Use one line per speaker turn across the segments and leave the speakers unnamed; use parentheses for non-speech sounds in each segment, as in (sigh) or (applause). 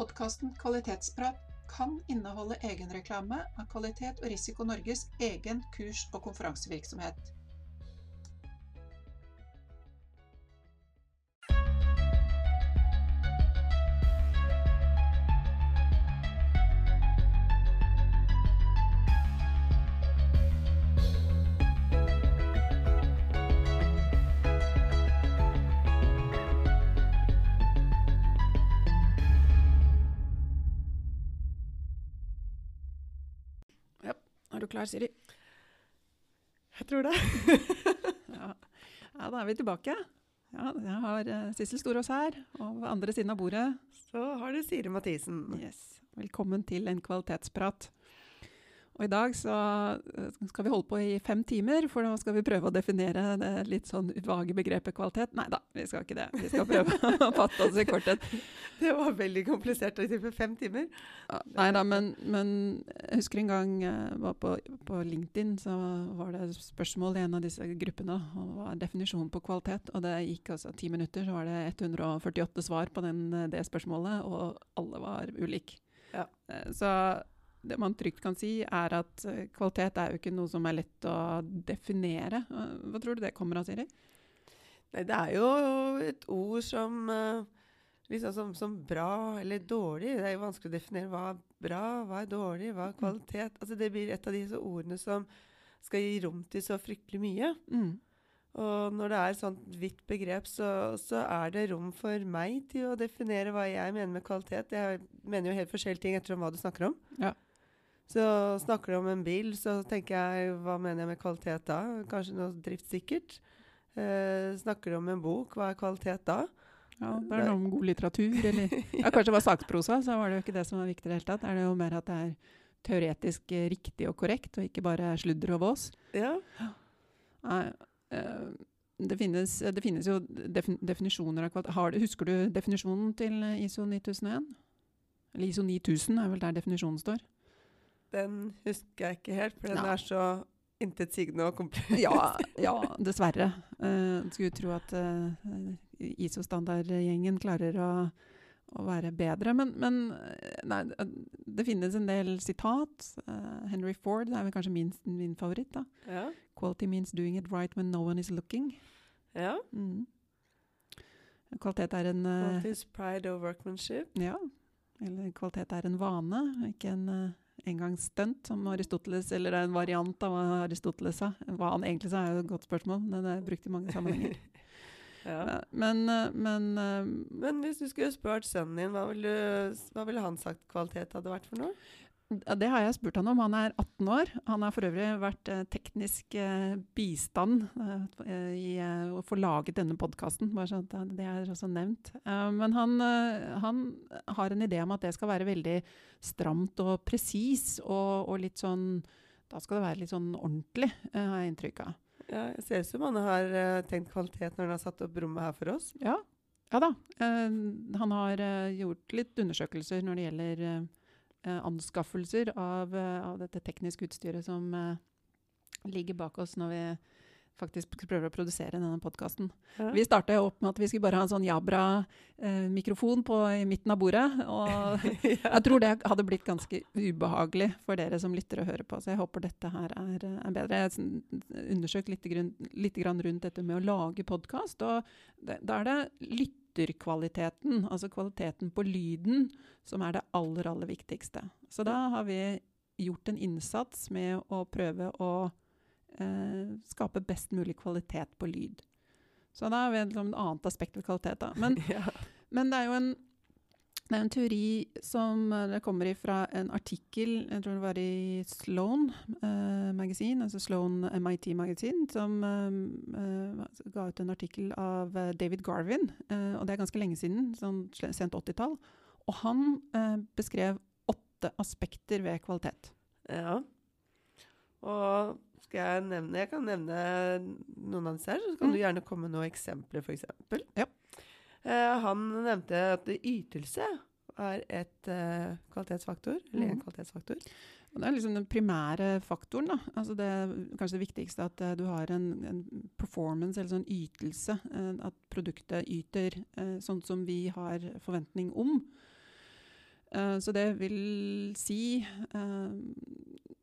Podkasten Kvalitetsprat kan inneholde egenreklame av Kvalitet og Risiko Norges egen kurs- og konferansevirksomhet.
Du klar, Siri?
Jeg tror det. (laughs)
Ja. ja, da er vi tilbake. Ja, jeg har uh, Sissel Storås her, og ved andre siden av bordet
Så har du Siri Mathisen.
Yes. Velkommen til en kvalitetsprat. Og i dag så eh, skal vi holde på i fem timer, for nå skal vi prøve å definere det litt sånn vage begrepet kvalitet. Nei da, vi skal ikke det. Vi skal prøve (laughs) å fatte oss i korthet. (laughs)
Det var veldig komplisert å for fem timer.
Nei da, men, men jeg husker en gang jeg var på, på LinkedIn, så var det spørsmål i en av disse gruppene. og hva var definisjonen på kvalitet, og det gikk altså ti minutter, så var det 148 svar på den, det spørsmålet, og alle var ulike.
Ja.
Eh, Så det man trygt kan si, er at eh, kvalitet er jo ikke noe som er lett å definere. Hva tror du det kommer av, Siri?
Nei, det er jo et ord som liksom som, som bra eller dårlig. Det er jo vanskelig å definere hva er bra, hva er dårlig, hva er kvalitet. Altså Det blir et av disse ordene som skal gi rom til så fryktelig mye.
Mm.
Og når det er et sånt vidt begrep, så, så er det rom for meg til å definere hva jeg mener med kvalitet. Jeg mener jo helt forskjellige ting etter hva du snakker om.
Ja.
Så snakker du om en bil, så tenker jeg hva mener jeg med kvalitet da? Kanskje noe driftssikkert. Eh, snakker du om en bok, hva er kvalitet da?
Ja, det er noe om god litteratur, (laughs) eller ja, Kanskje det var saksprosa, så var det jo ikke det som var viktig i det hele tatt. Er det jo mer at det er teoretisk eh, riktig og korrekt, og ikke bare sludder og vås.
Ja.
Nei, eh, det, finnes, det finnes jo defin definisjoner av kvalitet. Du- husker du definisjonen til ISO 9001? Eller ISO 9000 er vel der definisjonen står.
Den husker jeg ikke helt, for den
Ja.
er så intetsigende og komplisert.
Ja, (laughs) ja dessverre. Uh, skulle tro at uh, ISO-standardgjengen klarer å, å være bedre. Men, men eh, nei, det finnes en del sitat. Uh, Henry Ford er vel kanskje min, min favoritt. da.
Ja.
'Quality means doing it right when no one is looking'.
ja.
Mm. Kvalitet er en uh,
Quality is pride of workmanship.
Ja. Eller kvalitet er en vane, ikke en engangsstunt, som Aristoteles, eller en variant av hva Aristoteles sa. Hva han egentlig sa, er jo et godt spørsmål. Det er brukt i mange sammenhenger. (laughs)
Ja.
Men, eh, men eh,
Men hvis du skulle spurt sønnen din, hva ville, hva ville han sagt kvalitet hadde vært for noe?
Det har jeg spurt han om. Han er 18 år. Han har for øvrig vært eh, teknisk eh, bistand eh, i å få laget denne podkasten, bare så det er også nevnt. Men han, han har en idé om at det skal være veldig stramt og presis, og, og litt sånn Da skal det være litt sånn ordentlig, har jeg inntrykk av.
Ja, det ser ut som han har tenkt kvalitet når han har satt opp rommet her for oss.
Ja, ja da. Han har gjort litt undersøkelser når det gjelder anskaffelser av, eh, av dette tekniske utstyret som eh, ligger bak oss når vi faktisk prøver å produsere denne podkasten.
Ja.
Vi starta opp med at vi skulle bare ha en sånn Jabra-mikrofon i midten av bordet. Og (laughs) (laughs) jeg tror det hadde blitt ganske ubehagelig for dere som lytter og hører på. Så jeg håper dette her er, er bedre. Jeg har undersøkt litt, litt grann rundt dette med å lage podkast. Og da er det lytterkvaliteten, altså kvaliteten på lyden, som er det aller, aller viktigste. Så da har vi gjort en innsats med å prøve å eh, skape best mulig kvalitet på lyd. Så da har vi et annet aspekt ved kvalitet. Da. Men, (laughs)
ja.
men det er jo en, det er en teori som eh, kommer fra en artikkel, jeg tror det var i Sloan eh, Magazine, altså Sloan MIT Magazine, som eh, eh, ga ut en artikkel av eh, David Garvin, eh, og det er ganske lenge siden, sånn sent 80-tall. Og han beskrev åtte aspekter ved kvalitet.
ja. Og skal jeg nevne Jeg kan nevne noen av disse her, så kan
Mm.
du gjerne komme med noen eksempler, f.eks.
Ja.
Han nevnte at ytelse er et uh, kvalitetsfaktor, eller en
Mhm.
kvalitetsfaktor.
Og det er liksom den primære faktoren. Da. Altså det kanskje det viktigste at uh, du har en, en performance, eller sånn ytelse. Uh, at produktet yter sånn som vi har forventning om. Så det vil si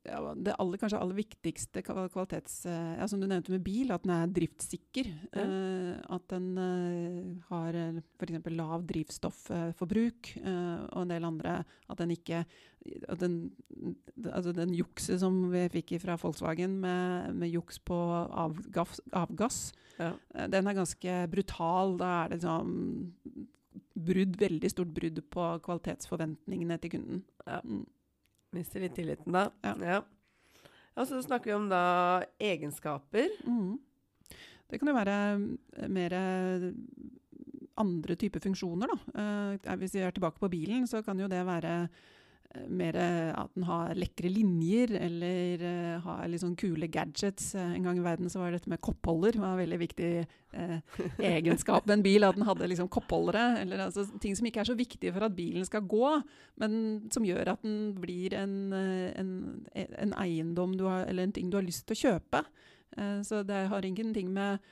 det aller, kanskje aller viktigste kvalitets... eh, ja, som du nevnte med bil, at den er driftssikker.
Ja.
Eh, at den eh, har f.eks. lav drivstofforbruk, eh, og en del andre At den ikke at den, altså den jukset som vi fikk fra Volkswagen med, med juks på avgass, avgass
Ja.
den er ganske brutal. Da er det liksom brudd, veldig stort brudd på kvalitetsforventningene til kunden.
Ja. Mister litt tilliten, da.
Ja.
Og så snakker vi om da egenskaper.
Mm. Det kan jo være eh, mer eh, andre typer funksjoner, da. Eh, hvis vi er tilbake på bilen, så kan jo det være mer at den har lekre linjer, eller uh, har sånn kule gadgets. Eh, en gang i verden så var dette med koppholder var en veldig viktig uh, (laughs) egenskap ved en bil. At den hadde liksom koppholdere. Eller altså, ting som ikke er så viktige for at bilen skal gå, men som gjør at den blir en, eh, en, en eiendom du har, eller en ting du har lyst til å kjøpe. Eh, så det har ingenting med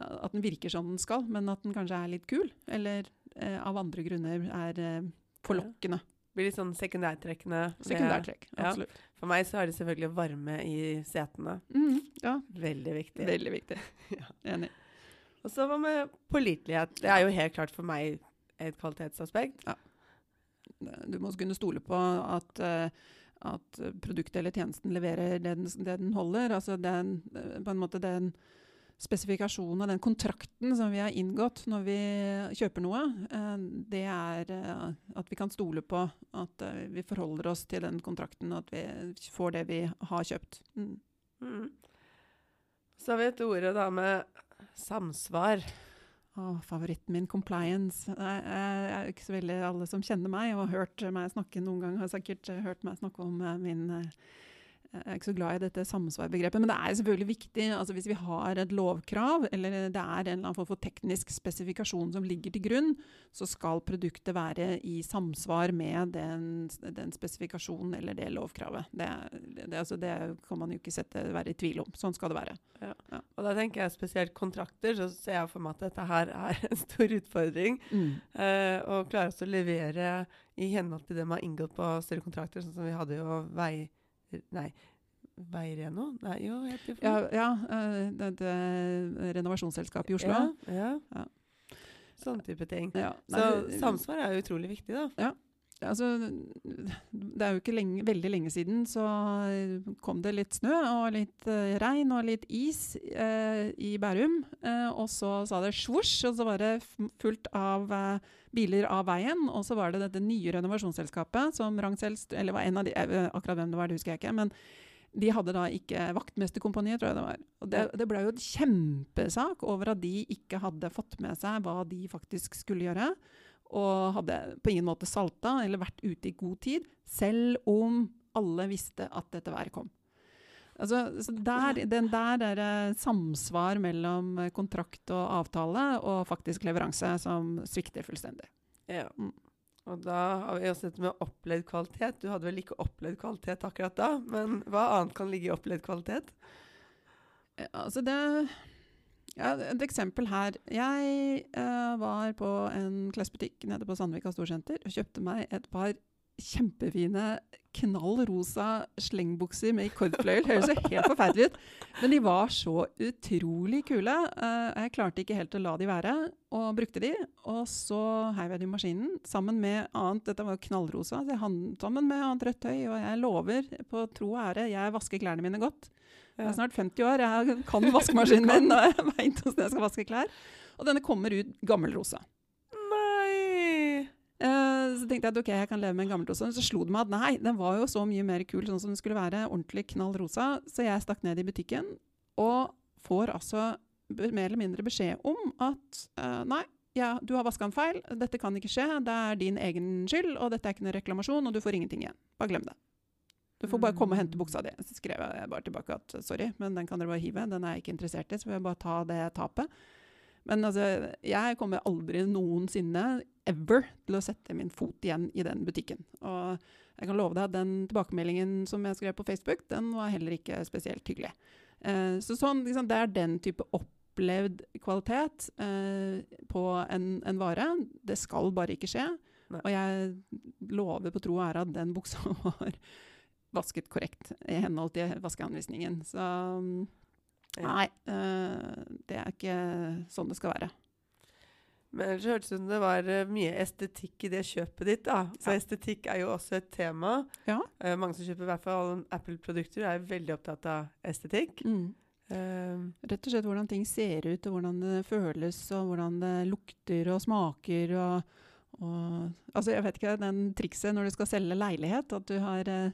at den virker som den skal, men at den kanskje er litt kul. Eller eh, av andre grunner er eh, forlokkende.
Blir litt sånn sekundærtrekkende. med-
Sekundærtrekk.
Ja.
Absolutt.
For meg så er det selvfølgelig varme i setene.
Mm, ja,
Veldig viktig.
veldig viktig. (laughs)
Ja.
Enig.
Og så hva med pålitelighet? Det er jo helt klart for meg et kvalitetsaspekt.
Du må kunne stole på at, eh, at produktet eller tjenesten leverer det den, det den holder. Altså den, eh, på en måte den spesifikasjonen og den kontrakten som vi har inngått når vi kjøper noe, eh, det er eh, at vi kan stole på at eh, vi forholder oss til den kontrakten, og at vi får det vi har kjøpt. Mm.
Mm. Så har vi et ordet da med samsvar.
Å, favoritten min, compliance. Jeg, jeg er ikke så veldig Alle som kjenner meg og har hørt meg snakke noen gang, har sikkert hørt meg snakke om min eh, Jeg er ikke så glad i dette samsvarbegrepet, men det er selvfølgelig viktig. altså Hvis vi har et lovkrav, eller det er en eller annen form for teknisk spesifikasjon som ligger til grunn, så skal produktet være i samsvar med den, den spesifikasjonen eller det lovkravet. Det, det, altså det kan man jo ikke sette, være i tvil om. Sånn skal det være.
Og da tenker jeg spesielt kontrakter, så ser jeg for meg at dette her er en stor utfordring. Eh, og klare oss å levere i henhold til det man har inngått på større kontrakter, sånn som vi hadde jo vei... Nei, Veireno? Nei, jo, heter det
Ja, ja eh, det, det renovasjonsselskapet i Oslo.
Ja, ja.
Ja.
Sånn type ting.
Ja,
Så samsvar er utrolig viktig, da.
Altså, det er jo ikke lenge, veldig lenge siden så kom det litt snø og litt eh, regn og litt is eh, i Bærum. Eh, og så sa det svosj, og så var det fullt av eh, biler av veien. Og så var det dette nye renovasjonsselskapet som Rangselst, eller var en av de, eh, akkurat hvem det var, det husker jeg ikke. men de hadde da ikke Vaktmesterkompaniet, tror jeg det var. Og det, det ble jo en kjempesak over at de ikke hadde fått med seg hva de faktisk skulle gjøre. Og hadde på ingen måte salta eller vært ute i god tid, selv om alle visste at dette været kom. Altså, så der, den der er det samsvar mellom kontrakt og avtale og faktisk leveranse som svikter fullstendig.
Ja.
Mm.
Og da har vi også dette med opplevd kvalitet. Du hadde vel ikke opplevd kvalitet akkurat da, men hva annet kan ligge i opplevd kvalitet?
Altså det ja, Et eksempel her. Jeg uh, var på en klesbutikk nede på Sandvika Storsenter og kjøpte meg et par kjempefine knall rosa slengbukser med kordfløyel. Høres jo helt forferdelig ut, men de var så utrolig kule. Eh, jeg klarte ikke helt å la de være, og brukte de. Og så heiv jeg de i maskinen sammen med annet Dette var knallrosa, sammen med annet rødt tøy. Og jeg lover på tro og ære, jeg vasker klærne mine godt. Jeg er snart 50 år, jeg kan vaskemaskinen min, og jeg veit hvordan jeg skal vaske klær. Og denne kommer ut gammelrosa.
Nei!
Eh, så tenkte jeg at ok, jeg kan leve med en gammelrosa. Så slo det meg at nei, den var jo så mye mer kul sånn som den skulle være. Ordentlig knall rosa. Så jeg stakk ned i butikken og får altså mer eller mindre beskjed om at eh, nei, ja, du har vaska den feil, dette kan ikke skje, det er din egen skyld, og dette er ikke noen reklamasjon, og du får ingenting igjen. Bare glem det. Du får bare komme og hente buksa di. Så skrev jeg bare tilbake at sorry, men den kan dere bare hive, den er jeg ikke interessert i, så vil jeg bare ta det tapet. Men altså, jeg kommer aldri noensinne, ever, til å sette min fot igjen i den butikken. Og jeg kan love deg at den tilbakemeldingen som jeg skrev på Facebook, den var heller ikke spesielt hyggelig. Eh, så sånn, liksom, det er den type opplevd kvalitet eh, på en, en vare. Det skal bare ikke skje.
Nei.
Og jeg lover på tro og ære at den buksa (laughs) var vasket korrekt i henhold til vaskeanvisningen. Så nei, eh, det er ikke sånn det skal være.
Men ellers hørtes det ut som det var eh, mye estetikk i det kjøpet ditt. da. Så
Ja.
estetikk er jo også et tema.
Ja.
Uh, mange som kjøper i hvert fall Apple-produkter, er veldig opptatt av estetikk.
Mm.
Uh,
Rett og slett hvordan ting ser ut, og hvordan det føles, og hvordan det lukter og smaker. Og, og Altså, jeg vet ikke, den trikset når du skal selge leilighet, at du har eh,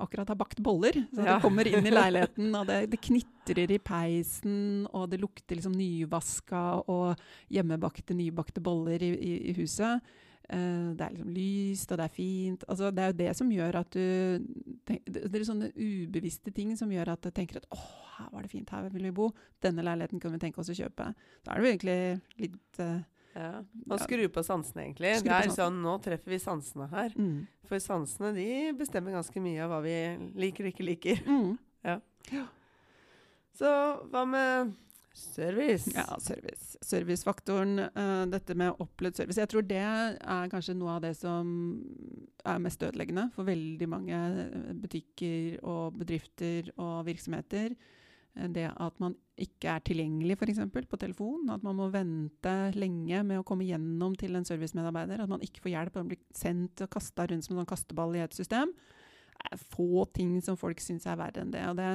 akkurat har bakt boller. Så
Ja.
det kommer inn i (laughs) leiligheten, og det, det knitrer i peisen, og det lukter liksom nyvaska og hjemmebakte, nybakte boller i, i, i huset. Uh, det er liksom lyst, og det er fint. Altså, det er jo det som gjør at du tenk, Det er sånne ubevisste ting som gjør at du tenker at åh, her var det fint, her vil vi bo. Denne leiligheten kan vi tenke oss å kjøpe. Da er det jo egentlig litt eh,
ja. Man
Ja.
skrur på sansene, egentlig.
Skru
det er sånn, Nå treffer vi sansene her.
mm.
For sansene de bestemmer ganske mye av hva vi liker og ikke liker.
Mm.
Så hva med service?
Ja, service. Servicefaktoren, uh, dette med opplevd service. Jeg tror det er kanskje noe av det som er mest ødeleggende for veldig mange eh, butikker og bedrifter og virksomheter. Det at man ikke er tilgjengelig f.eks. på telefon. At man må vente lenge med å komme gjennom til en servicemedarbeider. At man ikke får hjelp. Man blir sendt og kasta rundt som en sånn kasteball i et system. Det er få ting som folk syns er verre enn det. Og det,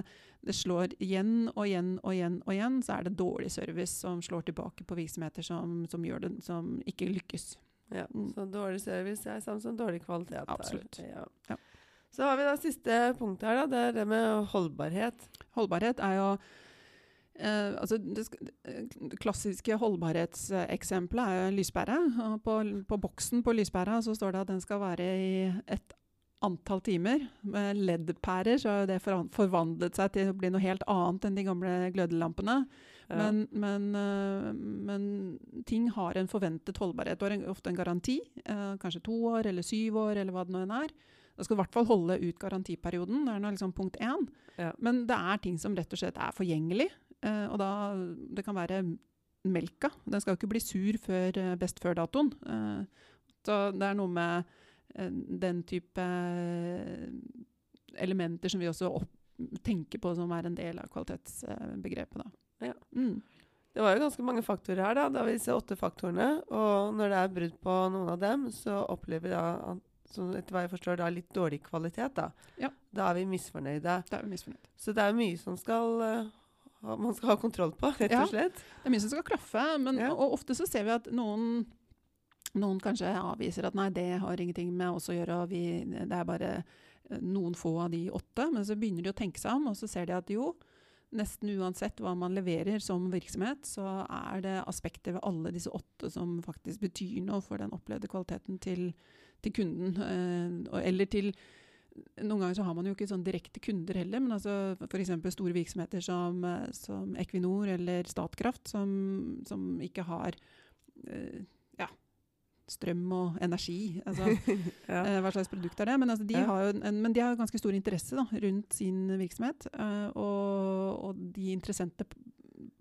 det slår igjen og igjen og igjen og igjen, så er det dårlig service som slår tilbake på virksomheter som, som, det, som ikke lykkes.
Ja,
Mm.
Så dårlig service er samme som dårlig kvalitet.
Absolutt.
Ja.
Ja.
Så har vi da siste punktet her, da. Det er det med holdbarhet.
Holdbarhet er jo eh, altså det, eh, klassiske holdbarhetseksempelet er jo lyspære. På, på boksen på lyspæra så står det at den skal være i et antall timer. Med LED-pærer så har det forvandlet seg til å bli noe helt annet enn de gamle glødelampene.
Ja.
Men, men, øh, men ting har en forventet holdbarhet. En, ofte en garanti, eh, kanskje to år eller syv år, eller hva det nå enn er. Da skal du i hvert fall holde ut garantiperioden. Det er nå liksom punkt én.
Ja.
Men det er ting som rett og slett er forgjengelig. eh, og da, det kan være melka. Den skal jo ikke bli sur før eh, best før-datoen. Eh, så det er noe med eh, den type elementer som vi også opp, tenker på som er en del av kvalitetsbegrepet. da.
Ja.
Mm.
Det var jo ganske mange faktorer her, da. Det var disse åtte faktorene. Og når det er brudd på noen av dem, så opplever vi da, etter hva jeg forstår, da litt dårlig kvalitet. Da
Ja.
Da er vi misfornøyde.
Da er vi misfornøyde.
Så det er mye som skal uh, man skal ha kontroll på, rett og slett.
Det er mye som skal klaffe, men,
Ja.
og ofte så ser vi at noen, noen kanskje avviser at nei, det har ingenting med oss å gjøre, og vi, det er bare eh, noen få av de åtte. Men så begynner de å tenke seg om, og så ser de at jo, nesten uansett hva man leverer som virksomhet, så er det aspekter ved alle disse åtte som faktisk betyr noe for den opplevde kvaliteten til, til kunden. Eh, eller til noen ganger så har man jo ikke sånn direkte kunder heller, men altså f.eks. store virksomheter som, eh, som Equinor eller Statkraft, som, som ikke har eh, ja, strøm og energi. Altså, (laughs)
Ja.
hva slags produkt er det? Men, altså, de
Ja.
har jo en, men de har ganske stor interesse da, rundt sin virksomhet. og, og de interessente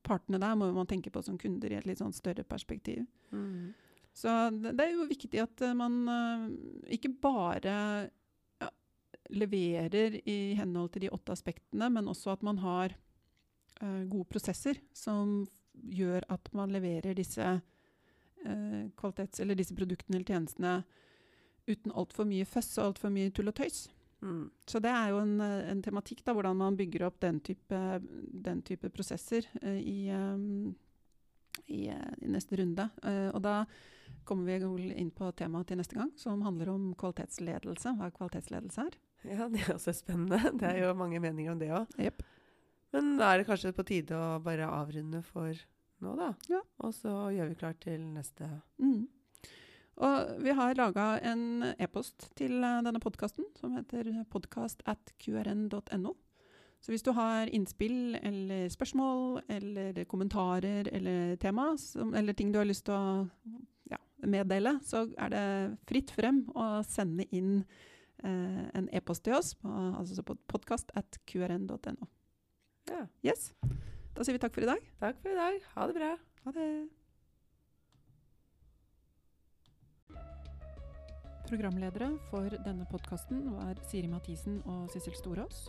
partene der må man tenke på som kunder i et litt sånn større perspektiv.
Mm.
Så det, er jo viktig at eh, man eh, ikke bare ja, leverer i henhold til de åtte aspektene, men også at man har eh, gode prosesser som gjør at man leverer disse eh, kvalitets- eller disse produktene eller tjenestene uten altfor mye føss og altfor mye tull og tøys.
Mm.
Så det er jo en, en tematikk, da, hvordan man bygger opp den type, den type prosesser uh, i, eh, i, eh, i neste runde. Eh, og da kommer vi inn på temaet til neste gang, som handler om kvalitetsledelse. Hva kvalitetsledelse er.
Ja, det er også spennende. (laughs) Det er jo mange meninger om det òg.
Yep.
Men da er det kanskje på tide å bare avrunde for nå, da.
Ja.
Og så gjør vi klart til neste
Mm. Og vi har laga en e-post til eh, denne podkasten som heter podcast at qrn.no. Så hvis du har innspill eller spørsmål eller kommentarer eller tema, som, eller ting du har lyst til å ja, meddele, så er det fritt frem å sende inn eh, en e-post til oss på, altså på at qrn.no.
Ja.
Yes. Da sier vi takk for i dag.
Takk for i dag. Ha det bra.
Ha det. Programledere for denne podkasten var Siri Mathisen og Sissel Storås.